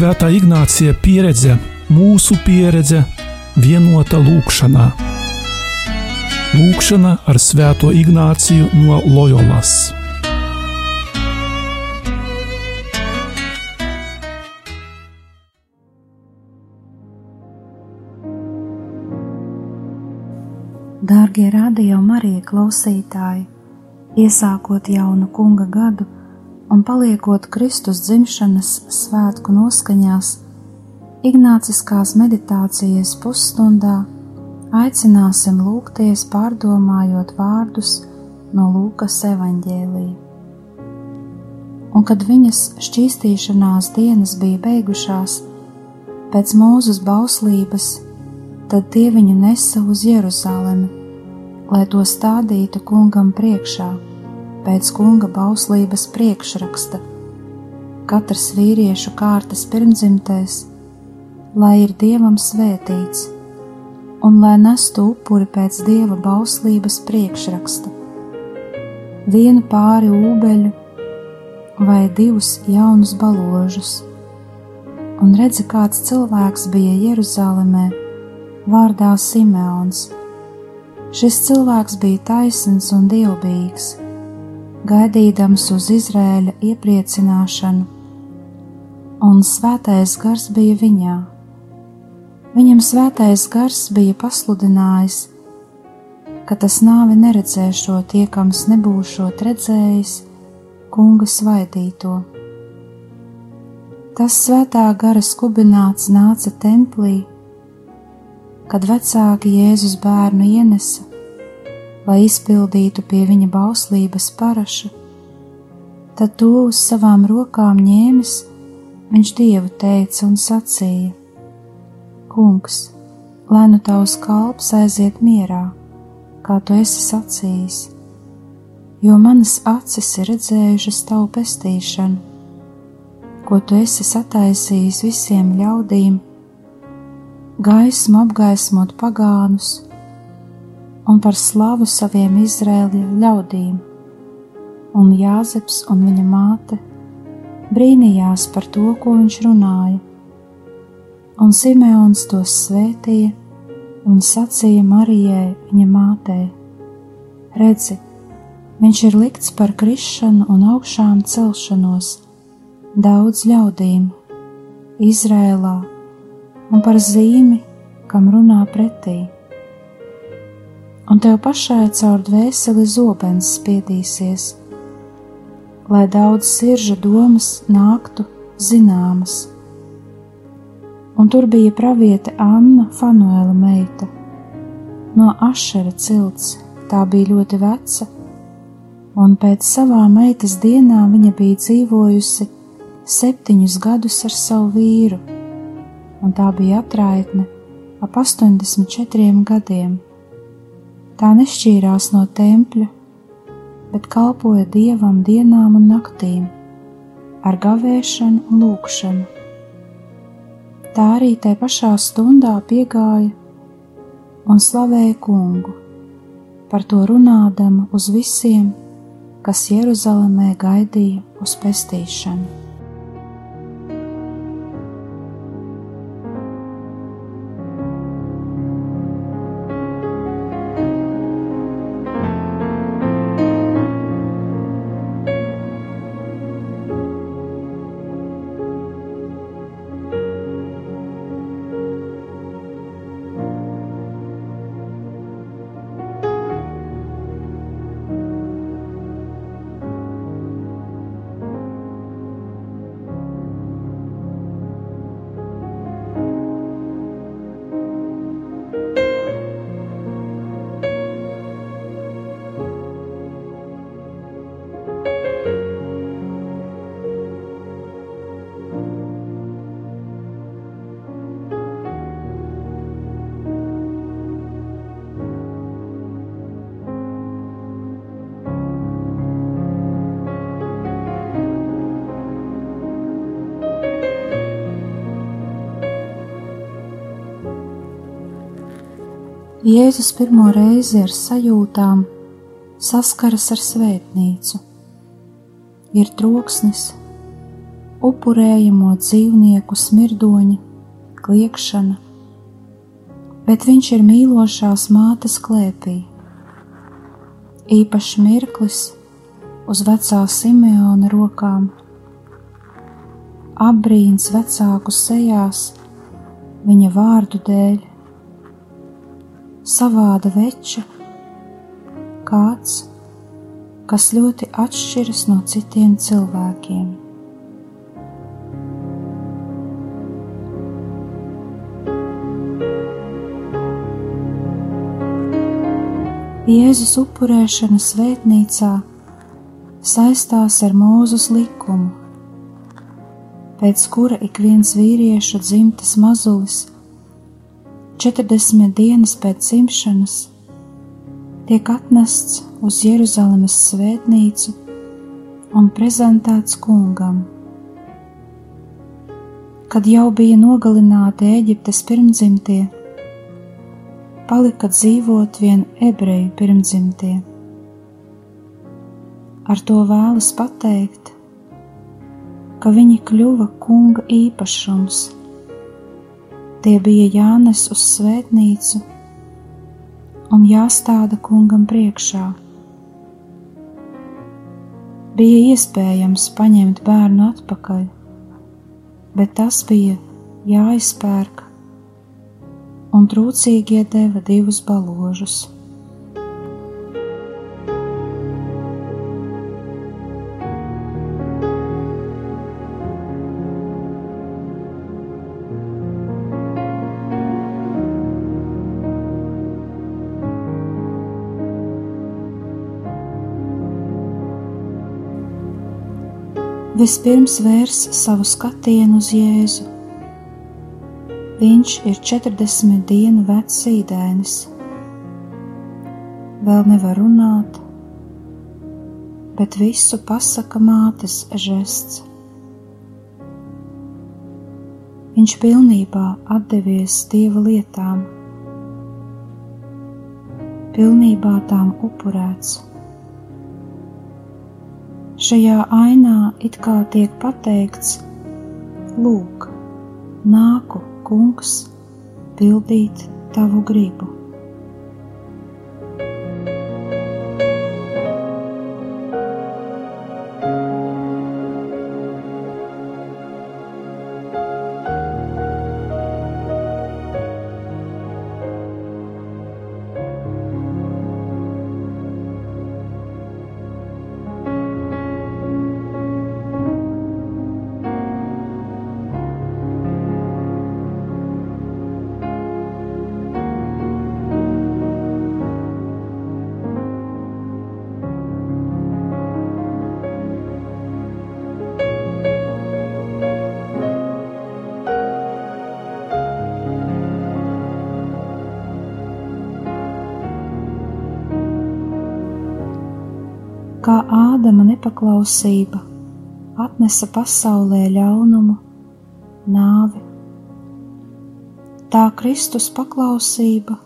Svētā Ignācija pieredze, mūsu pieredze, vienota lūkšanā. Lūkšana ar Svēto Ignāciju no Loyolas. Dārgie radio Marija klausītāji, iesākot jaunu kunga gadu un paliekot Kristus dzimšanas svētku noskaņās, Ignāciskās meditācijas pusstundā aicināsim lūgties pārdomājot vārdus no Lūkas evaņģēlīja. Un kad viņas šķīstīšanās dienas bija beigušās, pēc mūzes bauslības tad tie viņu nesa uz Jeruzalemi, lai to stādītu kungam priekšā, pēc kunga bauslības priekšraksta. Katrs vīriešu kārtas pirmdzimtais, lai ir dievam svētīts, un lai nestu upuri pēc dieva bauslības priekšraksta. Vienu pāri ūbeļu vai divus jaunus baložus, un redzi, kāds cilvēks bija Jeruzalemē vārdā Simeons. Šis cilvēks bija taisns un dievbijīgs, gaidīdams uz Izrēļa iepriecināšanu, un svētais gars bija viņā. Viņam svētais gars bija pasludinājis, ka tas nāvi neredzēšot, iekams nebūšot redzējis kunga svaidīto. Tas svētā gara skubināts nāca templī kad vecāki Jēzus bērnu ienesa, lai izpildītu pie viņa bauslības parašu, tad to uz savām rokām ņēmis, viņš dievu teica un sacīja: Kungs, lai nu tavs kalps aiziet mierā, kā tu esi sacījis, jo manas acis ir redzējušas tavu pestīšanu, ko tu esi sataisījis visiem ļaudīm gaismu apgaismot pagānus un par slavu saviem Izrēļa ļaudīm, un Jāzeps un viņa māte brīnījās par to, ko viņš runāja, un Simeons tos svētīja un sacīja Marijai viņa mātei: Redzi, viņš ir likts par krišanu un augšām celšanos daudz ļaudīm Izrēlā un par zīmi, kam runā pretī. Un tev pašai caur dvēseli zobens spiedīsies, lai daudz sirža domas nāktu zināmas. Un tur bija praviete Anna Fanuela meita. No Ašera cilts tā bija ļoti veca, un pēc savām meitas dienām viņa bija dzīvojusi septiņus gadus ar savu vīru un tā bija atraitne ap 84 gadiem. Tā nešķīrās no tempļa, bet kalpoja dievam dienām un naktīm, ar gavēšanu un lūkšanu. Tā arī tajā pašā stundā piegāja un slavēja kungu, par to runādama uz visiem, kas Jeruzalemē gaidīja uz pestīšanu. Jēzus pirmo reizi ar sajūtām saskaras ar svētnīcu. Ir troksnis, upurējamo dzīvnieku smirdoņa, kliekšana, bet viņš ir mīlošās mātes klēpī. Īpašs mirklis uz vecā Simeona rokām, apbrīns vecāku sejās viņa vārdu dēļ, savāda veča, kāds, kas ļoti atšķiras no citiem cilvēkiem. Jēzus upurēšana svētnīcā saistās ar mūzus likumu, pēc kura ik viens vīriešu dzimtas mazulis 40 dienas pēc dzimšanas tiek atnests uz Jeruzalemes svētnīcu un prezentēts kungam. Kad jau bija nogalināti Eģiptes pirmdzimtie, palika dzīvot vien ebreju pirmdzimtie. Ar to vēlas pateikt, ka viņi kļuva kunga īpašums. Tie bija jānes uz svētnīcu un jāstāda kungam priekšā. Bija iespējams paņemt bērnu atpakaļ, bet tas bija jāizpērk un trūcīgie deva divus baložus. Vispirms vērs savu skatienu uz Jēzu Viņš ir 40 dienu vecs sīdainis. Vēl nevar runāt, bet visu pasaka mātes žests. Viņš pilnībā atdevies dieva lietām, pilnībā tām upurēts. Šajā ainā it kā tiek pateikts: Lūk, nāku Kungs, pildīt tavu gribu. Nepaklausība atnesa pasaulē ļaunumu, nāvi. Tā Kristus paklausība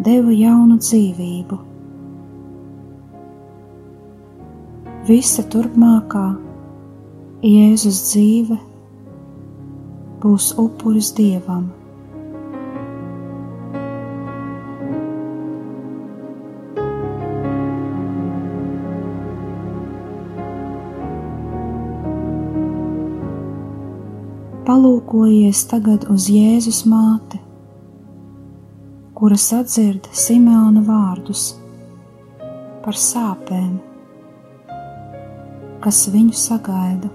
deva jaunu dzīvību. Visa turpmākā Jēzus dzīve būs upuris Dievam. Palūkojies tagad uz Jēzus māti, kura sadzird Simeona vārdus par sāpēm, kas viņu sagaida.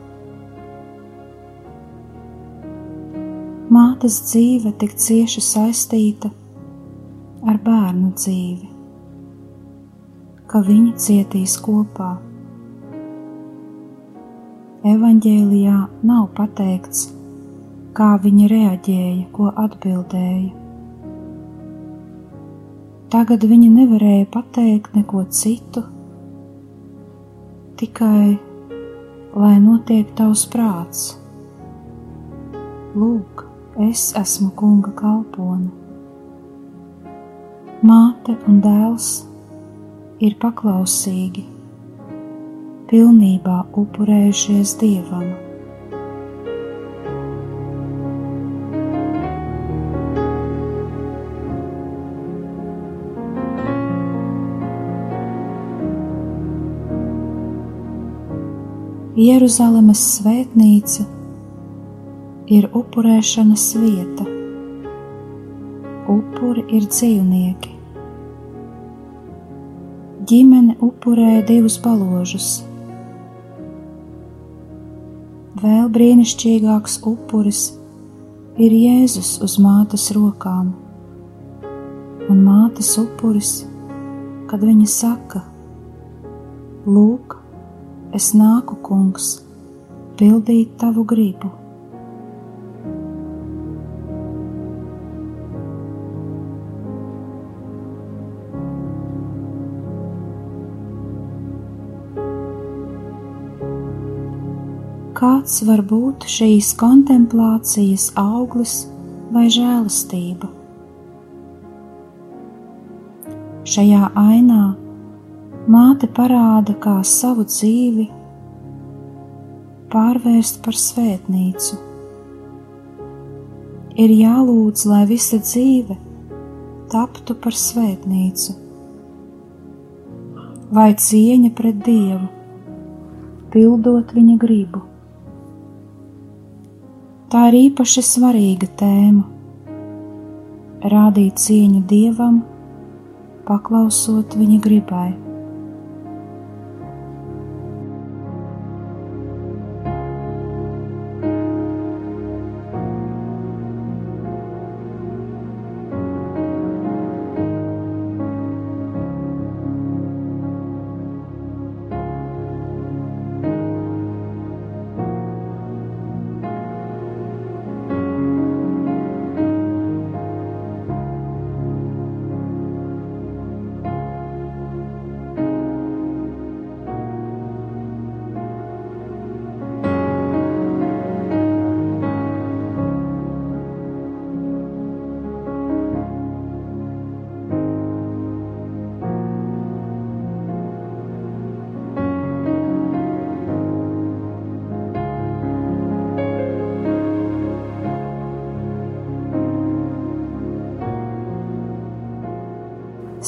Mātes dzīve tik cieši saistīta ar bērnu dzīvi, ka viņi cietīs kopā. Evanģēlijā nav pateikts, kā viņa reaģēja, ko atbildēja. Tagad viņa nevarēja pateikt neko citu, tikai lai notiek tavs prāts. Lūk, es esmu kunga kalpone. Māte un dēls ir paklausīgi, pilnībā upurējušies dievam. Jeruzalemes svētnīca ir upurēšanas vieta. Upuri ir dzīvnieki. Ģimene upurēja divus baložus. Vēl brīnišķīgāks upuris ir Jēzus uz mātes rokām, un mātes upuris, kad viņa saka: Lūk, es nāku, kungs, pildīt tavu gribu. Kāds var būt šīs kontemplācijas auglis vai žēlastība? Šajā ainā Māte parāda, kā savu dzīvi pārvērst par svētnīcu. Ir jālūdz, lai visa dzīve taptu par svētnīcu, vai cieņa pret Dievu, pildot viņa gribu. Tā ir īpaši svarīga tēma - rādīt cieņu Dievam, paklausot viņa gribai.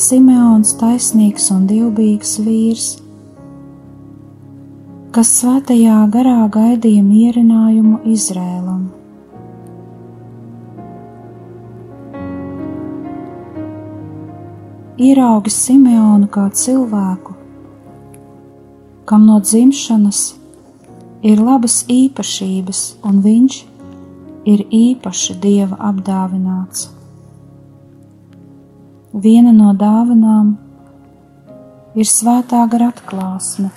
Simeons taisnīgs un dievbijīgs vīrs, kas svētajā garā gaidīja mierinājumu Izrēlam. Ieraugi Simeonu kā cilvēku, kam no dzimšanas ir labas īpašības, un viņš ir īpaši dieva apdāvināts. Viena no dāvanām ir svētā gara atklāsme,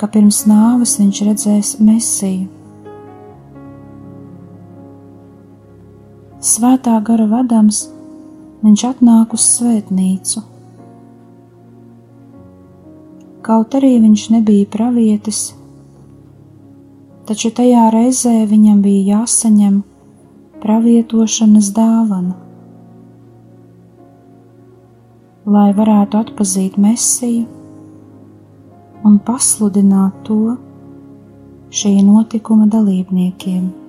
ka pirms nāves viņš redzēs mesiju. Svētā gara vadams viņš atnāk uz svētnīcu. Kaut arī viņš nebija pravietis, taču tajā reizē viņam bija jāsaņem pravietošanas dāvana lai varētu atpazīt mesiju un pasludināt to šī notikuma dalībniekiem.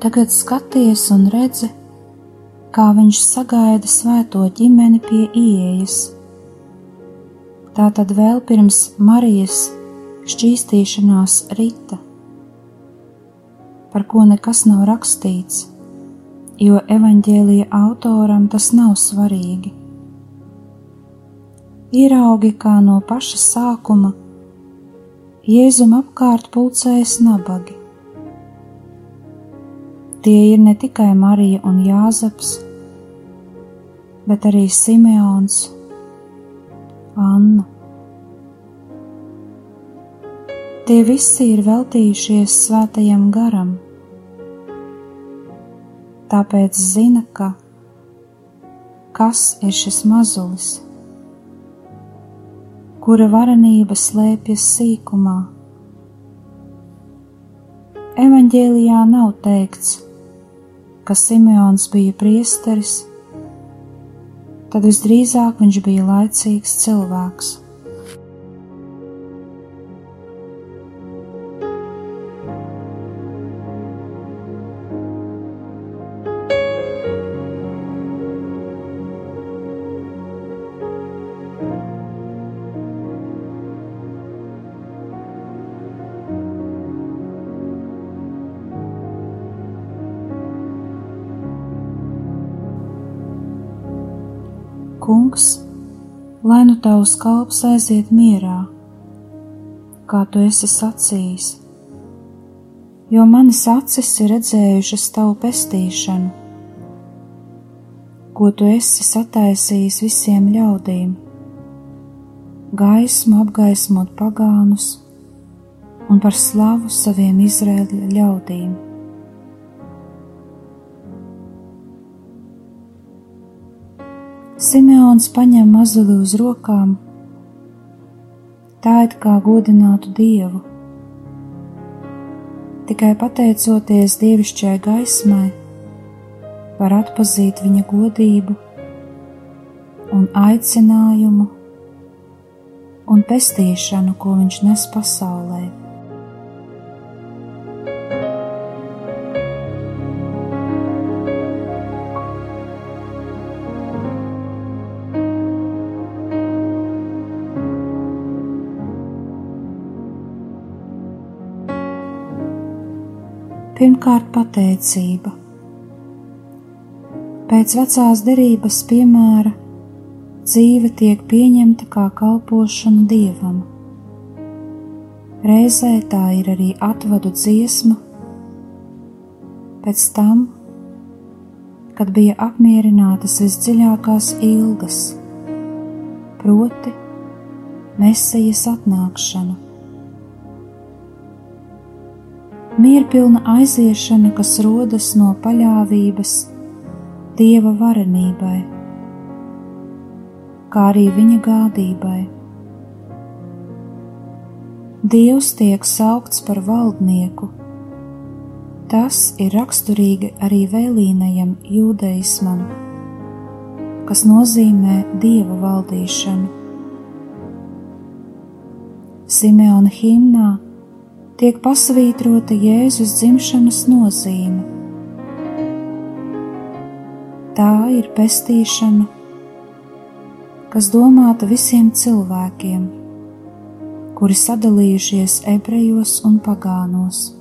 Tagad skaties un redzi, kā viņš sagaida svēto ģimeni pie ieejas. Tā tad vēl pirms Marijas šķīstīšanās rita, par ko nekas nav rakstīts, jo evaņģēlīja autoram tas nav svarīgi. Ieraugi, kā no paša sākuma Jēzum apkārt pulcējas nabagi. Tie ir ne tikai Marija un Jāzeps, bet arī Simeons, Anna. Tie visi ir veltījušies svētajam garam, tāpēc zina, ka kas ir šis mazulis kura varenība slēpjas sīkumā. Evanģēlijā nav teikts, ka Simeons bija priesteris, tad visdrīzāk viņš bija laicīgs cilvēks. Kungs, lai nu tavs kalps aiziet mierā, kā tu esi sacījis, jo manas acis ir redzējušas tavu pestīšanu, ko tu esi sataisījis visiem ļaudīm, gaismu apgaismot pagānus un par slavu saviem Izraēļa ļaudīm. Simeons paņem mazuli uz rokām, tā it kā godinātu dievu. Tikai pateicoties dievišķai gaismai, var atpazīt viņa godību un aicinājumu un pestīšanu, ko viņš nes pasaulē. Pirmkārt, pateicība. Pēc vecās derības piemēra dzīve tiek pieņemta kā kalpošana dievam. Reizē tā ir arī atvadu dziesma, pēc tam, kad bija apmierinātas visdziļākās ilgas, proti, mesijas atnākšana mierpilna aiziešana, kas rodas no paļāvības Dieva varenībai, kā arī viņa gādībai. Dievs tiek saukts par valdnieku. Tas ir raksturīgi arī vēlīnajam jūdeismam, kas nozīmē dieva valdīšanu. Simeona himnā tiek pasvītrota Jēzus dzimšanas nozīme. Tā ir pestīšana, kas domāta visiem cilvēkiem, kuri sadalījušies ebrejos un pagānos.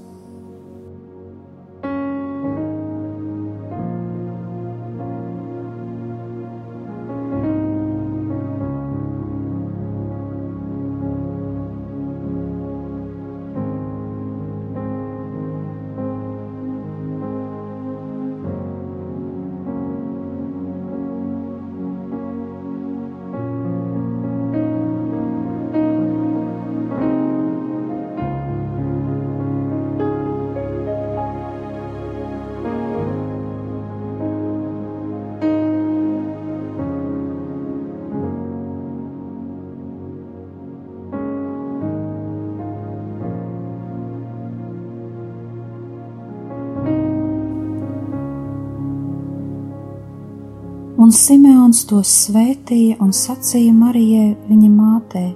Un Simeons tos svētīja un sacīja Marijai, viņa mātei: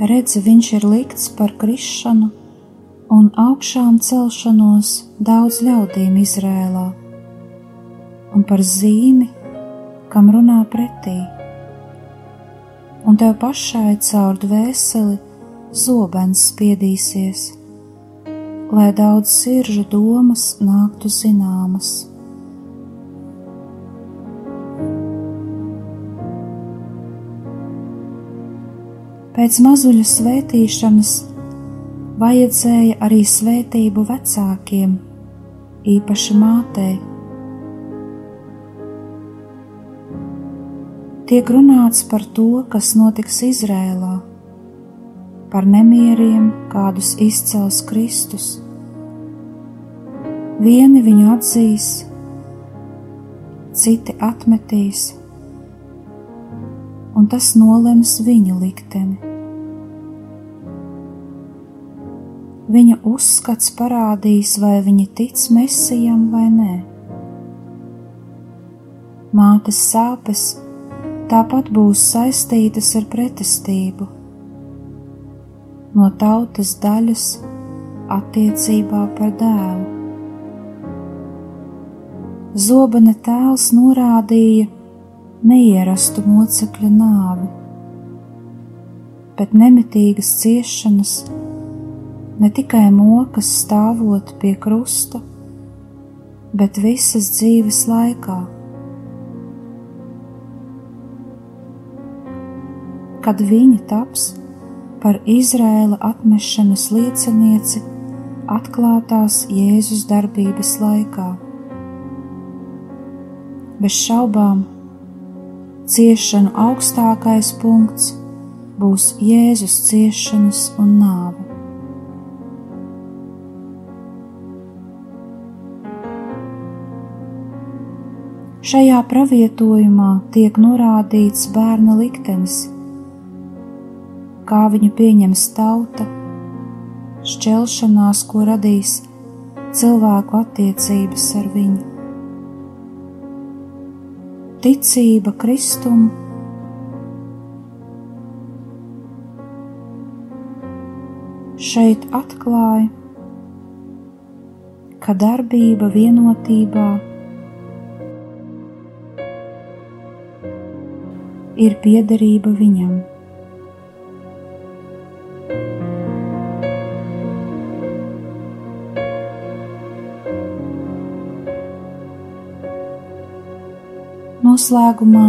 Redzi, viņš ir likts par krišanu un augšām celšanos daudz ļaudīm Izrēlā, un par zīmi, kam runā pretī, un tev pašai caur dvēseli zobens spiedīsies, lai daudz siržu domas nāktu zināmas. Pēc mazuļa svētīšanas vajadzēja arī svētību vecākiem, īpaši mātei. Tiek runāts par to, kas notiks Izrēlā, par nemieriem, kādus izcels Kristus. Vieni viņu atzīs, citi atmetīs, un tas nolems viņa likteni. Viņa uzskats parādīs, vai viņi tic mesijam vai nē. Mātes sāpes tāpat būs saistītas ar pretestību no tautas daļas attiecībā par dēlu. Zobena tēls norādīja neierastu mocekļa nāvi, bet nemitīgas ciešanas, ne tikai mokas stāvot pie krusta, bet visas dzīves laikā. Kad viņa taps par Izrēla atmešanas liecinieci atklātās Jēzus darbības laikā bez šaubām ciešanu augstākais punkts būs Jēzus ciešanas un nāve. Šajā pravietojumā tiek norādīts bērna liktenis, kā viņu pieņems tauta, šķelšanās, ko radīs cilvēku attiecības ar viņu ticība Kristum. Šeit atklāja, ka darbība vienotībā ir piederība viņam. Noslēgumā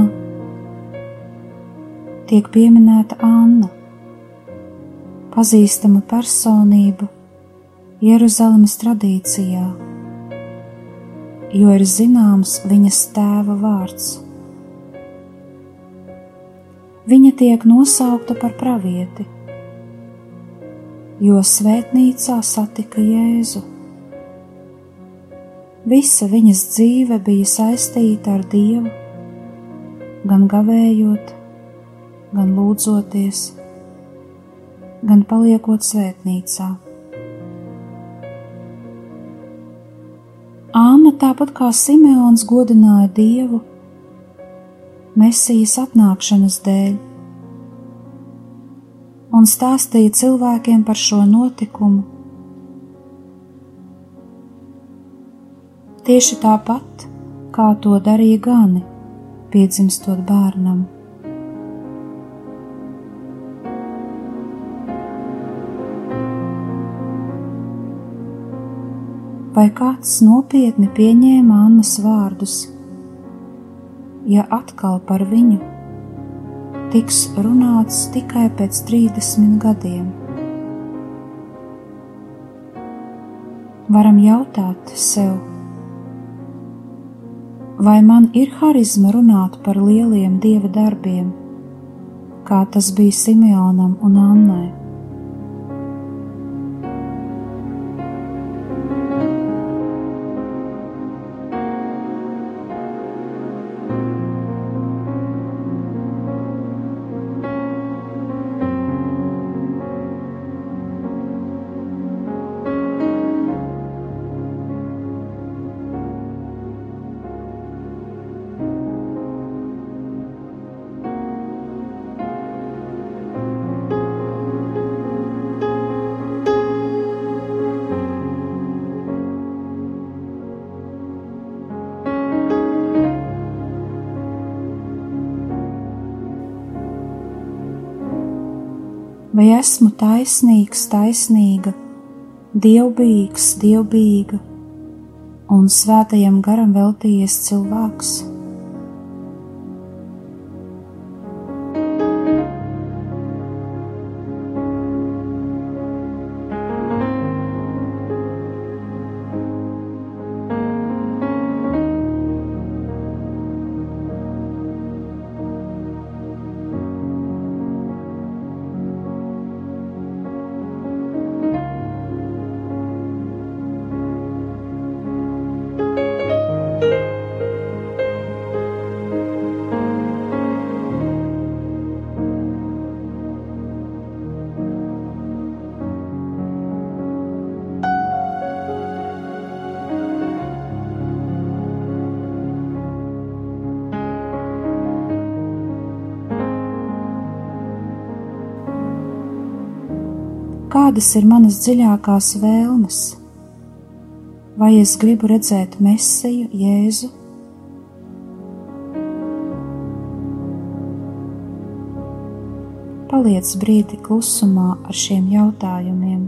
tiek pieminēta Anna, pazīstama personība Jeruzalemes tradīcijā, jo ir zināms viņas tēva vārds. Viņa tiek nosaukta par pravieti, jo svētnīcā satika Jēzu. Visa viņas dzīve bija saistīta ar Dievu gan gavējot, gan lūdzoties, gan paliekot svētnīcā. Āna tāpat kā Simeons godināja Dievu Mesijas atnākšanas dēļ un stāstīja cilvēkiem par šo notikumu. Tieši tāpat, kā to darīja Gani piedzimstot bērnam. Vai kāds nopietni pieņēma Annas vārdus, ja atkal par viņu tiks runāts tikai pēc 30 gadiem? Varam jautāt sev, Vai man ir harizma runāt par lieliem dieva darbiem, kā tas bija Simeonam un Annai? Vai esmu taisnīgs, taisnīga, dievbijīgs, dievbijīga un svētajam garam veltījies cilvēks. Kādas ir manas dziļākās vēlmes? Vai es gribu redzēt Mēsiju, Jēzu? Paliec brīdi klusumā ar šiem jautājumiem.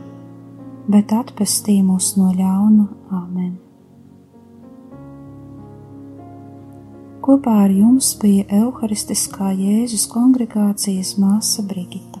bet atpestī mūs no ļauna Āmen. Kopā ar jums bija Euharistiskā Jēzus kongregācijas māsa Brigita.